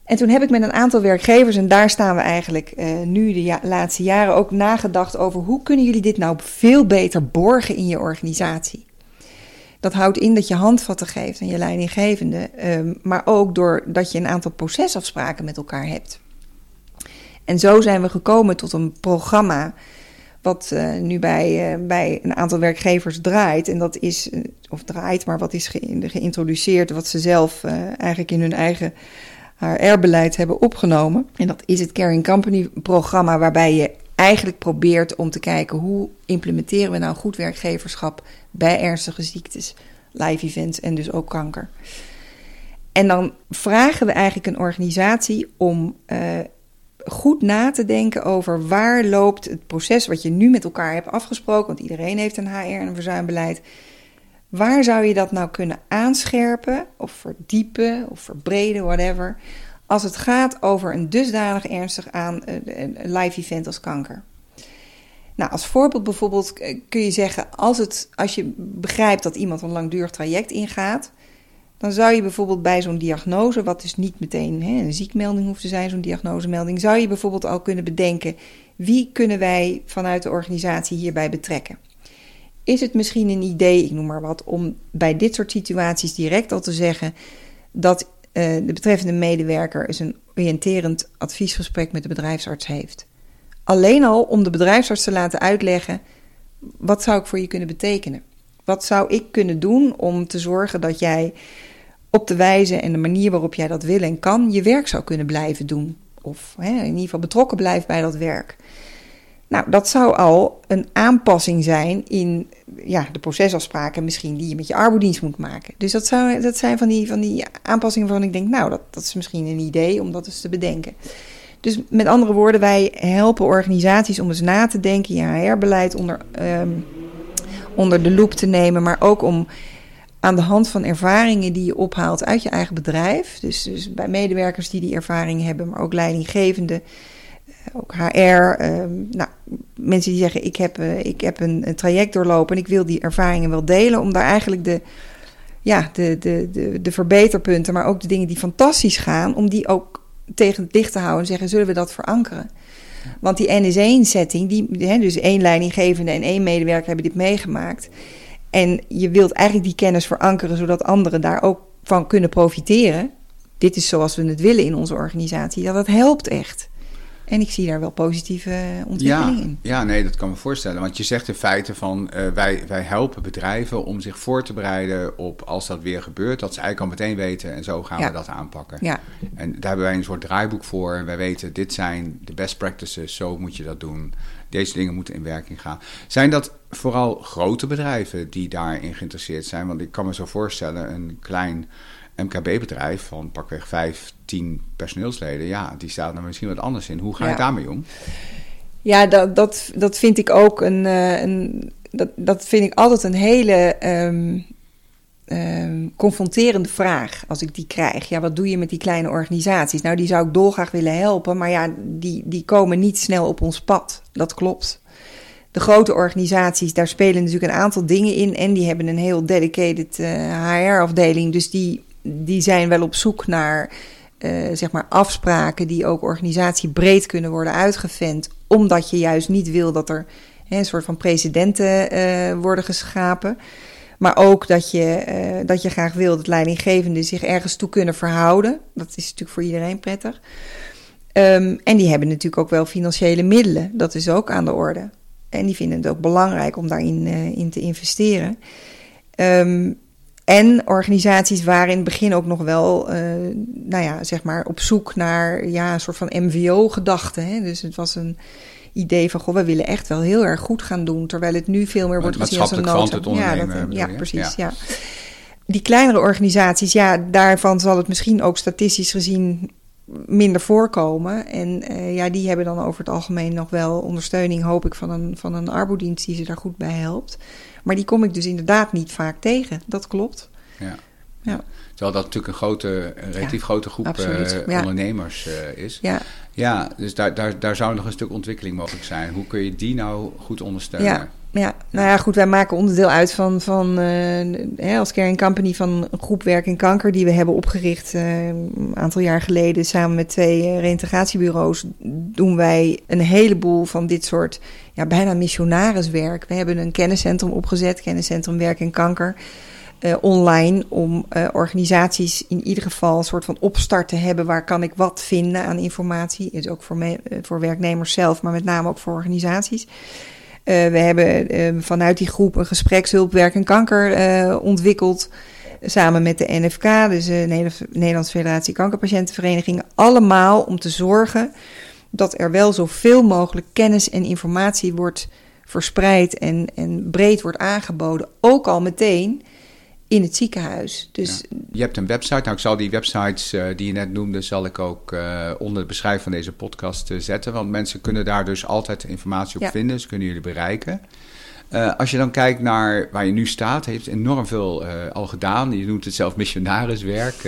En toen heb ik met een aantal werkgevers, en daar staan we eigenlijk uh, nu de laatste jaren ook nagedacht over hoe kunnen jullie dit nou veel beter borgen in je organisatie. Dat houdt in dat je handvatten geeft aan je leidinggevende, um, maar ook doordat je een aantal procesafspraken met elkaar hebt. En zo zijn we gekomen tot een programma wat uh, nu bij, uh, bij een aantal werkgevers draait. En dat is, uh, of draait, maar wat is ge geïntroduceerd, wat ze zelf eigenlijk in hun eigen HR-beleid hebben opgenomen. En dat is het Caring Company programma, waarbij je eigenlijk probeert om te kijken hoe implementeren we nou goed werkgeverschap bij ernstige ziektes, live events en dus ook kanker. En dan vragen we eigenlijk een organisatie om uh, goed na te denken over waar loopt het proces wat je nu met elkaar hebt afgesproken, want iedereen heeft een HR en een verzuimbeleid. Waar zou je dat nou kunnen aanscherpen of verdiepen of verbreden, whatever, als het gaat over een dusdanig ernstig aan een live event als kanker? Nou, als voorbeeld bijvoorbeeld eh, kun je zeggen, als, het, als je begrijpt dat iemand een langdurig traject ingaat, dan zou je bijvoorbeeld bij zo'n diagnose, wat dus niet meteen hè, een ziekmelding hoeft te zijn, zo'n diagnosemelding, zou je bijvoorbeeld al kunnen bedenken, wie kunnen wij vanuit de organisatie hierbij betrekken? Is het misschien een idee, ik noem maar wat, om bij dit soort situaties direct al te zeggen dat uh, de betreffende medewerker eens een oriënterend adviesgesprek met de bedrijfsarts heeft? Alleen al om de bedrijfsarts te laten uitleggen: wat zou ik voor je kunnen betekenen? Wat zou ik kunnen doen om te zorgen dat jij op de wijze en de manier waarop jij dat wil en kan je werk zou kunnen blijven doen. Of hè, in ieder geval betrokken blijft bij dat werk. Nou, dat zou al een aanpassing zijn in ja, de procesafspraken misschien die je met je arbodienst moet maken. Dus dat, zou, dat zijn van die, van die aanpassingen waarvan ik denk, nou, dat, dat is misschien een idee om dat eens te bedenken. Dus met andere woorden, wij helpen organisaties om eens na te denken, je HR-beleid onder, um, onder de loep te nemen, maar ook om aan de hand van ervaringen die je ophaalt uit je eigen bedrijf. Dus, dus bij medewerkers die die ervaring hebben, maar ook leidinggevende, eh, ook HR. Ehm, nou, mensen die zeggen: Ik heb, uh, ik heb een, traject doorlopen en ik wil die ervaringen wel delen. Om daar eigenlijk de, ja, de, de, de, de verbeterpunten, maar ook de dingen die fantastisch gaan, om die ook tegen het licht te houden en zeggen: Zullen we dat verankeren? Want die NS1-setting, die, dus één leidinggevende en één medewerker hebben dit meegemaakt. En je wilt eigenlijk die kennis verankeren, zodat anderen daar ook van kunnen profiteren. Dit is zoals we het willen in onze organisatie. Ja, dat helpt echt. En ik zie daar wel positieve ontwikkelingen ja, in. Ja, nee, dat kan me voorstellen. Want je zegt in feite van uh, wij, wij helpen bedrijven om zich voor te bereiden op als dat weer gebeurt, dat ze eigenlijk al meteen weten en zo gaan Ja. we dat aanpakken. Ja, En daar hebben wij een soort draaiboek voor. Wij weten, dit zijn de best practices, zo moet je dat doen. Deze dingen moeten in werking gaan. Zijn dat vooral grote bedrijven die daarin geïnteresseerd zijn? Want ik kan me zo voorstellen, een klein MKB-bedrijf van pakweg 5, 10 personeelsleden, ja, die staat er misschien wat anders in. Hoe ga je Ja. daarmee om? ja dat, dat, dat vind ik ook een. eh, een dat, dat vind ik altijd een hele ehm, ehm, confronterende vraag als ik die krijg. Ja, wat doe je met die kleine organisaties? Nou, die zou ik dolgraag willen helpen, maar ja, die, die komen niet snel op ons pad. Dat klopt. De grote organisaties, daar spelen natuurlijk een aantal dingen in. En die hebben een heel dedicated HR-afdeling. Dus die, die zijn wel op zoek naar eh, zeg maar afspraken die ook organisatiebreed kunnen worden uitgevent. Omdat je juist niet wil dat er hè, een soort van precedenten eh, worden geschapen. Maar ook dat je, eh, dat je graag wil dat leidinggevenden zich ergens toe kunnen verhouden. Dat is natuurlijk voor iedereen prettig. Ehm, en die hebben natuurlijk ook wel financiële middelen. Dat is ook aan de orde. En die vinden het ook belangrijk om daarin in te investeren. Ehm, en organisaties waren in het begin ook nog wel, eh, nou ja, zeg maar op zoek naar ja, een soort van MVO-gedachte. Dus het was een idee van, goh, we willen echt wel heel erg goed gaan doen. Terwijl het nu veel meer wordt gezien als een Maatschappelijk nood. verantwoord Ja, dat, precies, ja. Die kleinere organisaties, ja, daarvan zal het misschien ook statistisch gezien minder voorkomen. En eh, ja, die hebben dan over het algemeen nog wel ondersteuning, hoop ik, van een, van een arbodienst die ze daar goed bij helpt. Maar die kom ik dus inderdaad niet vaak tegen. Dat klopt. Ja. Ja. Terwijl dat natuurlijk een grote, een relatief grote groep eh, ondernemers eh, is. Ja, Ja, dus daar, daar, daar zou nog een stuk ontwikkeling mogelijk zijn. Hoe kun je die nou goed ondersteunen? Ja, nou ja, goed, wij maken onderdeel uit van, van hè, als Caring Company van een groep Werk en Kanker die we hebben opgericht eh, een aantal jaar geleden samen met twee eh, reïntegratiebureaus. Doen wij een heleboel van dit soort, ja, bijna missionariswerk. We hebben een kenniscentrum opgezet, kenniscentrum Werk en Kanker. online om organisaties in ieder geval een soort van opstart te hebben. Waar kan ik wat vinden aan informatie? Is ook voor, me, voor werknemers zelf, maar met name ook voor organisaties. Uh, we hebben uh, vanuit die groep een gesprekshulp werk en kanker uh, ontwikkeld. Samen met de NFK, dus de Nederlandse Federatie Kankerpatiëntenvereniging. Allemaal om te zorgen dat er wel zoveel mogelijk kennis en informatie wordt verspreid en, en breed wordt aangeboden. Ook al meteen in het ziekenhuis. Dus ja. Je hebt een website. Nou, ik zal die websites uh, die je net noemde, zal ik ook uh, onder de beschrijving van deze podcast uh, zetten. Want mensen kunnen daar dus altijd informatie op ja. vinden. Ze kunnen jullie bereiken. Als je dan kijkt naar waar je nu staat, heeft enorm veel al gedaan. Je noemt het zelf missionariswerk.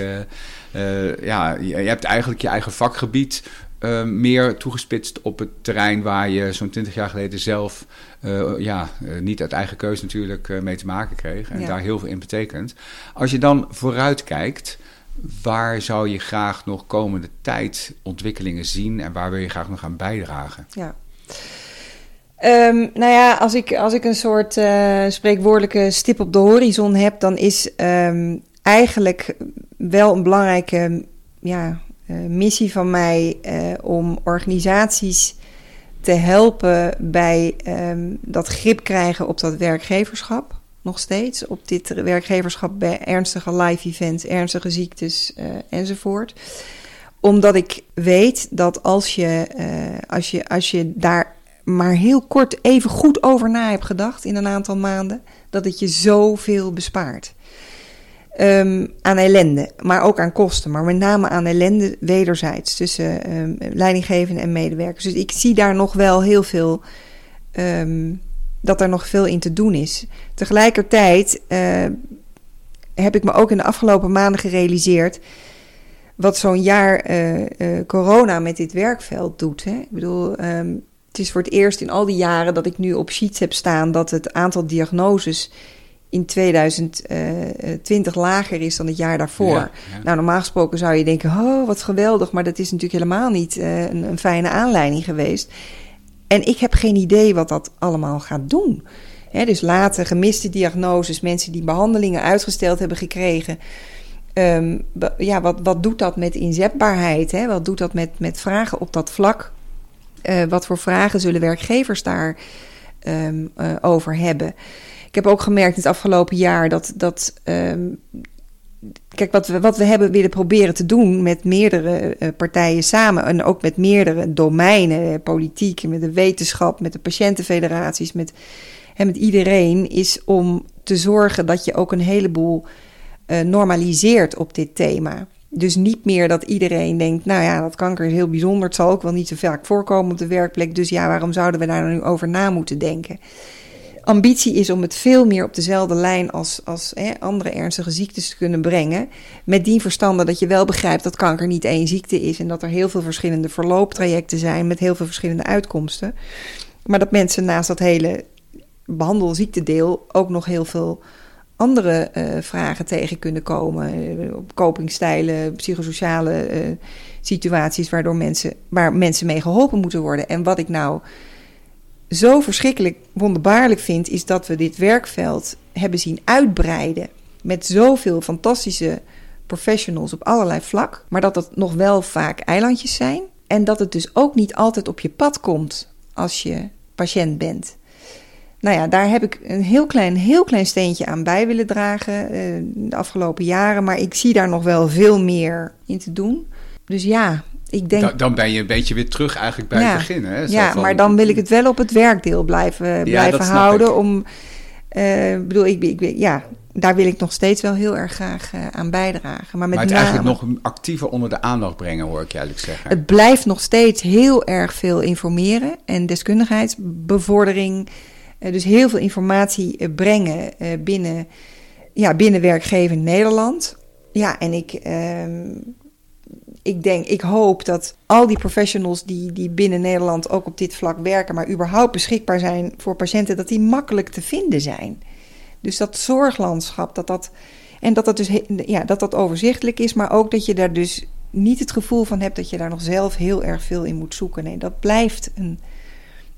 ja, je, je, hebt eigenlijk je eigen vakgebied uh, meer toegespitst op het terrein waar je zo'n 20 jaar geleden zelf, uh, ja, uh, niet uit eigen keus natuurlijk mee te maken kreeg. En ja. daar heel veel in betekent. Als je dan vooruit kijkt, waar zou je graag nog komende tijd ontwikkelingen zien en waar wil je graag nog aan bijdragen? Ja. Um, nou ja, als ik, als ik een soort spreekwoordelijke stip op de horizon heb, dan is um, eigenlijk wel een belangrijke ja, missie van mij uh, om organisaties te helpen bij um, dat grip krijgen op dat werkgeverschap. nog steeds op dit werkgeverschap bij ernstige live events, ernstige ziektes uh, enzovoort. Omdat ik weet dat als je, als, je, als je daar maar heel kort even goed over na hebt gedacht in een aantal maanden, dat het je zoveel bespaart. Um, aan ellende, maar ook aan kosten, maar met name aan ellende wederzijds tussen um, leidinggevenden en medewerkers. Dus ik zie daar nog wel heel veel, um, dat er nog veel in te doen is. Tegelijkertijd uh, heb ik me ook in de afgelopen maanden gerealiseerd wat zo'n jaar uh, uh, corona met dit werkveld doet. Hè? Ik bedoel, het is voor het eerst in al die jaren dat ik nu op sheets heb staan dat het aantal diagnoses in 2020 lager is dan het jaar daarvoor. Nou, normaal gesproken zou je denken: oh, wat geweldig, maar dat is natuurlijk helemaal niet uh, een, een, fijne aanleiding geweest. En ik heb geen idee wat dat allemaal gaat doen. He, dus later gemiste diagnoses, mensen die behandelingen uitgesteld hebben gekregen. Um, ja, wat, wat doet dat met inzetbaarheid? Hè? Wat doet dat met, met vragen op dat vlak? Uh, wat voor vragen zullen werkgevers daar um, uh, over hebben? Ik heb ook gemerkt in het afgelopen jaar dat. dat um, kijk, wat we, wat we hebben willen proberen te doen met meerdere uh, partijen samen. En ook met meerdere domeinen, politiek, met de wetenschap, met de patiëntenfederaties, met, en met iedereen. Is om te zorgen dat je ook een heleboel uh, normaliseert op dit thema. Dus niet meer dat iedereen denkt, nou ja, dat kanker is heel bijzonder. Het zal ook wel niet zo vaak voorkomen op de werkplek. Dus ja, waarom zouden we daar nu over na moeten denken? Ambitie is om het veel meer op dezelfde lijn als, als hè, andere ernstige ziektes te kunnen brengen. Met die verstande dat je wel begrijpt dat kanker niet één ziekte is en dat er heel veel verschillende verlooptrajecten zijn met heel veel verschillende uitkomsten. Maar dat mensen naast dat hele behandelziektedeel ook nog heel veel andere uh, vragen tegen kunnen komen. Uh, copingstijlen, psychosociale uh, situaties waardoor mensen, waar mensen mee geholpen moeten worden. En wat ik nou zo verschrikkelijk wonderbaarlijk vind, is dat we dit werkveld hebben zien uitbreiden. Met zoveel fantastische professionals op allerlei vlak. Maar dat het nog wel vaak eilandjes zijn. En dat het dus ook niet altijd op je pad komt als je patiënt bent. Nou ja, daar heb ik een heel klein, heel klein steentje aan bij willen dragen uh, de afgelopen jaren. Maar ik zie daar nog wel veel meer in te doen. Dus ja, ik denk, dan, dan, ben je een beetje weer terug eigenlijk bij het begin. Hè? ja, van, maar dan wil ik het wel op het werkdeel blijven, ja, blijven houden. Om, uh, bedoel, ik, ik, ja, daar wil ik nog steeds wel heel erg graag uh, aan bijdragen. Maar, met maar het name, eigenlijk nog actiever onder de aandacht brengen, hoor ik je eigenlijk zeggen. Het blijft nog steeds heel erg veel informeren en deskundigheidsbevordering. Uh, dus heel veel informatie brengen binnen, ja, binnen werkgevend Nederland. Ja, en ik ehm, ik denk, ik hoop dat al die professionals die, die binnen Nederland ook op dit vlak werken, maar überhaupt beschikbaar zijn voor patiënten, dat die makkelijk te vinden zijn. Dus dat zorglandschap, dat dat. En dat dat dus ja, dat dat overzichtelijk is, maar ook dat je daar dus niet het gevoel van hebt dat je daar nog zelf heel erg veel in moet zoeken. Nee, dat blijft een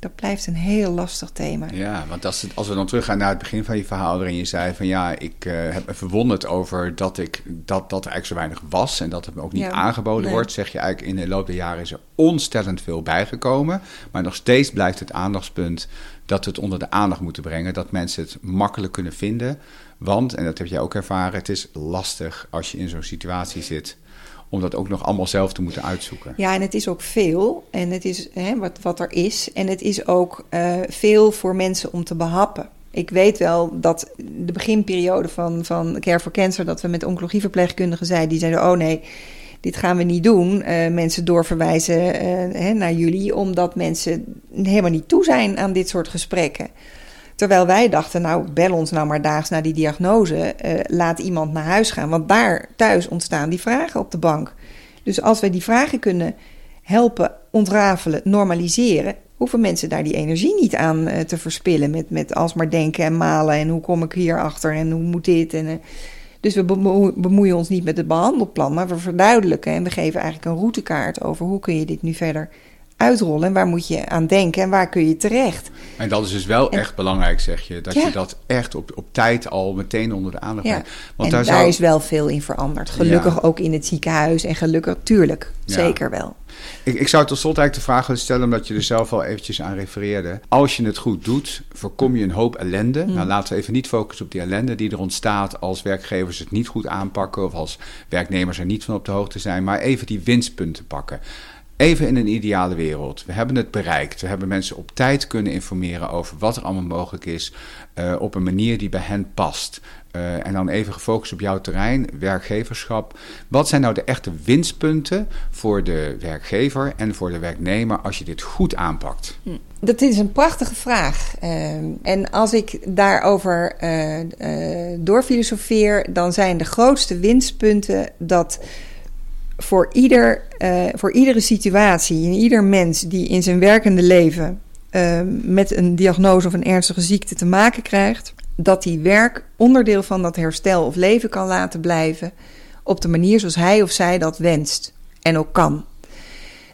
dat blijft een heel lastig thema. Ja, want als, als we dan teruggaan naar het begin van je verhaal, waarin je zei van ja, ik uh, heb me verwonderd over dat, ik, dat, dat er eigenlijk zo weinig was en dat het me ook niet aangeboden wordt, zeg je eigenlijk in de loop der jaren is er ontstellend veel bijgekomen. Maar nog steeds blijft het aandachtspunt dat we het onder de aandacht moeten brengen, dat mensen het makkelijk kunnen vinden. Want, en dat heb jij ook ervaren, het is lastig als je in zo'n situatie zit om dat ook nog allemaal zelf te moeten uitzoeken. Ja, en het is ook veel. En het is hè, wat, wat er is. En het is ook uh, veel voor mensen om te behappen. Ik weet wel dat de beginperiode van, van Care for Cancer... dat we met oncologieverpleegkundigen zeiden... die zeiden, oh nee, dit gaan we niet doen. Uh, mensen doorverwijzen uh, hè, naar jullie... omdat mensen helemaal niet toe zijn aan dit soort gesprekken. Terwijl wij dachten, nou, bel ons nou maar daags na die diagnose. Uh, laat iemand naar huis gaan. Want daar thuis ontstaan die vragen op de bank. Dus als wij die vragen kunnen helpen ontrafelen, normaliseren, hoeven mensen daar die energie niet aan uh, te verspillen. Met, met alsmaar denken en malen en hoe kom ik hier achter en hoe moet dit. En, uh, dus we bemoeien ons niet met het behandelplan, maar we verduidelijken en we geven eigenlijk een routekaart over hoe kun je dit nu verder uitrollen en waar moet je aan denken en waar kun je terecht. En dat is dus wel echt belangrijk, zeg je. Dat je dat echt op, op tijd al meteen onder de aandacht brengt. Want en daar, is wel veel in veranderd. Gelukkig ook in het ziekenhuis en gelukkig, tuurlijk, zeker wel. Ik, ik zou tot slot eigenlijk de vraag willen stellen, omdat je er zelf al eventjes aan refereerde. Als je het goed doet, voorkom je een hoop ellende. Mm. Nou, laten we even niet focussen op die ellende die er ontstaat als werkgevers het niet goed aanpakken of als werknemers er niet van op de hoogte zijn, maar even die winstpunten pakken. Even in een ideale wereld. We hebben het bereikt. We hebben mensen op tijd kunnen informeren over wat er allemaal mogelijk is. Uh, op een manier die bij hen past. Uh, en dan even gefocust op jouw terrein, werkgeverschap. Wat zijn nou de echte winstpunten voor de werkgever en voor de werknemer als je dit goed aanpakt? Hm. Dat is een prachtige vraag. Uh, en als ik daarover doorfilosofeer, dan zijn de grootste winstpunten dat voor, ieder, uh, voor iedere situatie, in ieder mens die in zijn werkende leven uh, met een diagnose of een ernstige ziekte te maken krijgt, dat die werk onderdeel van dat herstel of leven kan laten blijven op de manier zoals hij of zij dat wenst en ook kan.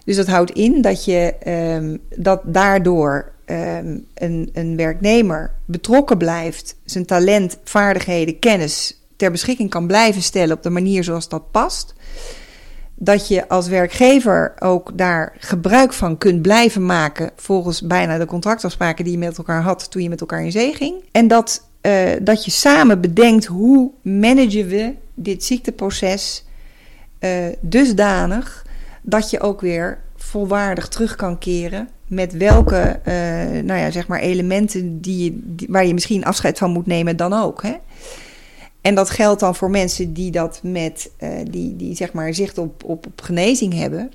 Dus dat houdt in dat je um, dat daardoor um, een, een werknemer betrokken blijft, zijn talent, vaardigheden, kennis ter beschikking kan blijven stellen op de manier zoals dat past dat je als werkgever ook daar gebruik van kunt blijven maken volgens bijna de contractafspraken die je met elkaar had toen je met elkaar in zee ging. En dat, uh, dat je samen bedenkt hoe managen we dit ziekteproces uh, dusdanig dat je ook weer volwaardig terug kan keren met welke uh, nou ja, zeg maar elementen die die, waar je misschien afscheid van moet nemen dan ook. Hè? En dat geldt dan voor mensen die dat met, uh, die, die zeg maar zicht op, op, op genezing hebben.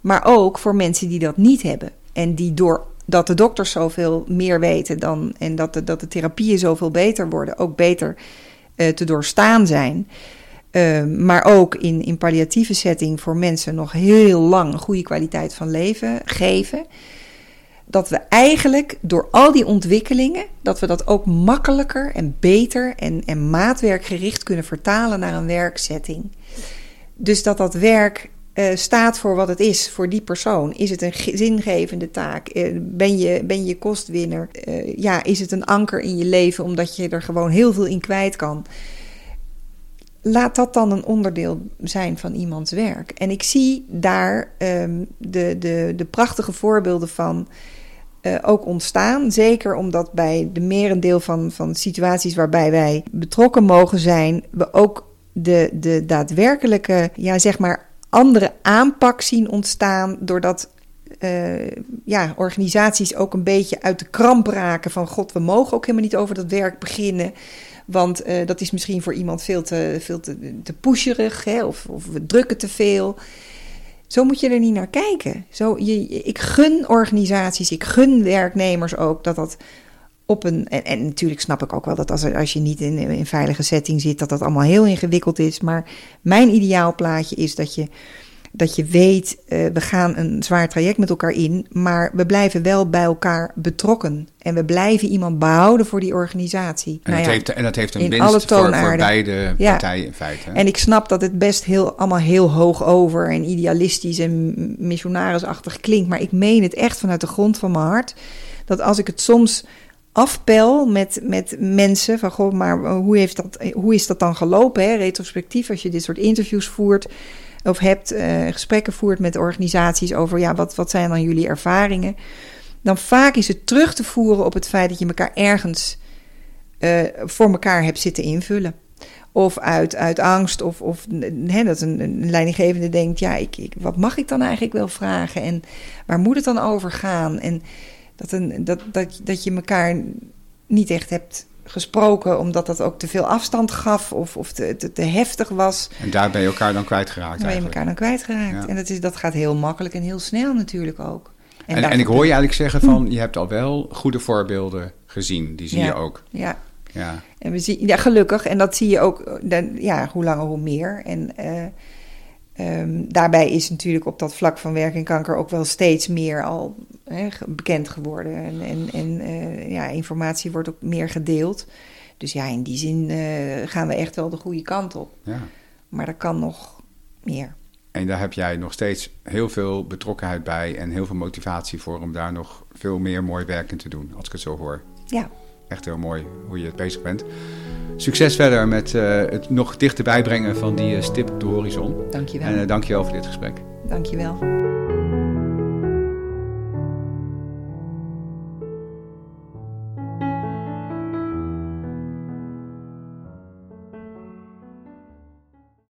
Maar ook voor mensen die dat niet hebben. En die door dat de dokters zoveel meer weten dan. en dat de, dat de therapieën zoveel beter worden, ook beter uh, te doorstaan zijn. Uh, maar ook in, in palliatieve setting voor mensen nog heel lang goede kwaliteit van leven geven dat we eigenlijk door al die ontwikkelingen, dat we dat ook makkelijker en beter en, en maatwerkgericht kunnen vertalen naar een werksetting. Dus dat dat werk uh, staat voor wat het is voor die persoon. Is het een zingevende taak? Uh, ben, je, ben je kostwinner? Uh, ja, is het een anker in je leven omdat je er gewoon heel veel in kwijt kan? Laat dat dan een onderdeel zijn van iemands werk. En ik zie daar um, de, de, de prachtige voorbeelden van uh, ook ontstaan. Zeker omdat bij de merendeel van, van situaties waarbij wij betrokken mogen zijn, we ook de, de daadwerkelijke, ja, zeg maar, andere aanpak zien ontstaan. Doordat uh, ja, organisaties ook een beetje uit de kramp raken van god, we mogen ook helemaal niet over dat werk beginnen. Want uh, dat is misschien voor iemand veel te, veel te, te pusherig hè, of, of we drukken te veel. Zo moet je er niet naar kijken. Zo, je, ik gun organisaties, ik gun werknemers ook dat dat op een. En, en natuurlijk snap ik ook wel dat als, als je niet in een veilige setting zit, dat dat allemaal heel ingewikkeld is. Maar mijn ideaalplaatje is dat je dat je weet, uh, we gaan een zwaar traject met elkaar in, maar we blijven wel bij elkaar betrokken. En we blijven iemand behouden voor die organisatie. En, nou dat, heeft, en dat heeft een winst voor, voor, beide ja. partijen in feite. En ik snap dat het best heel, allemaal heel hoog over en idealistisch en missionarisachtig klinkt. Maar ik meen het echt vanuit de grond van mijn hart. Dat als ik het soms afpel met, met mensen van goh, maar hoe, heeft dat, hoe is dat dan gelopen? Hè? Retrospectief, als je dit soort interviews voert of hebt uh, gesprekken voert met organisaties over ja, wat, wat zijn dan jullie ervaringen, dan vaak is het terug te voeren op het feit dat je elkaar ergens uh, voor elkaar hebt zitten invullen. Of uit, uit angst, of, of dat een, een leidinggevende denkt: ja, ik, ik, wat mag ik dan eigenlijk wel vragen? En waar moet het dan over gaan? En dat, een, dat, dat, dat je elkaar niet echt hebt gesproken, omdat dat ook te veel afstand gaf of, of te, te, te heftig was. En daar ben je elkaar dan kwijtgeraakt. Daar ben je elkaar dan kwijtgeraakt. En dat, is, dat gaat heel makkelijk en heel snel natuurlijk ook. En, en, ik hoor je eigenlijk zeggen van, je hebt al wel goede voorbeelden gezien. Die zie je ook. Ja. Ja. En we zien, ja, gelukkig. En dat zie je ook, ja, hoe langer hoe meer. En uh, Um, daarbij is natuurlijk op dat vlak van werk en kanker ook wel steeds meer al bekend geworden. En, en, en uh, ja, informatie wordt ook meer gedeeld. Dus ja, in die zin uh, gaan we echt wel de goede kant op. Ja. Maar er kan nog meer. En daar heb jij nog steeds heel veel betrokkenheid bij en heel veel motivatie voor om daar nog veel meer mooi werk in te doen, als ik het zo hoor. Ja. Echt heel mooi hoe je het bezig bent. Succes verder met uh, het nog dichterbij brengen van die uh, stip op de horizon. Dankjewel. En uh, dankjewel voor dit gesprek. Dankjewel.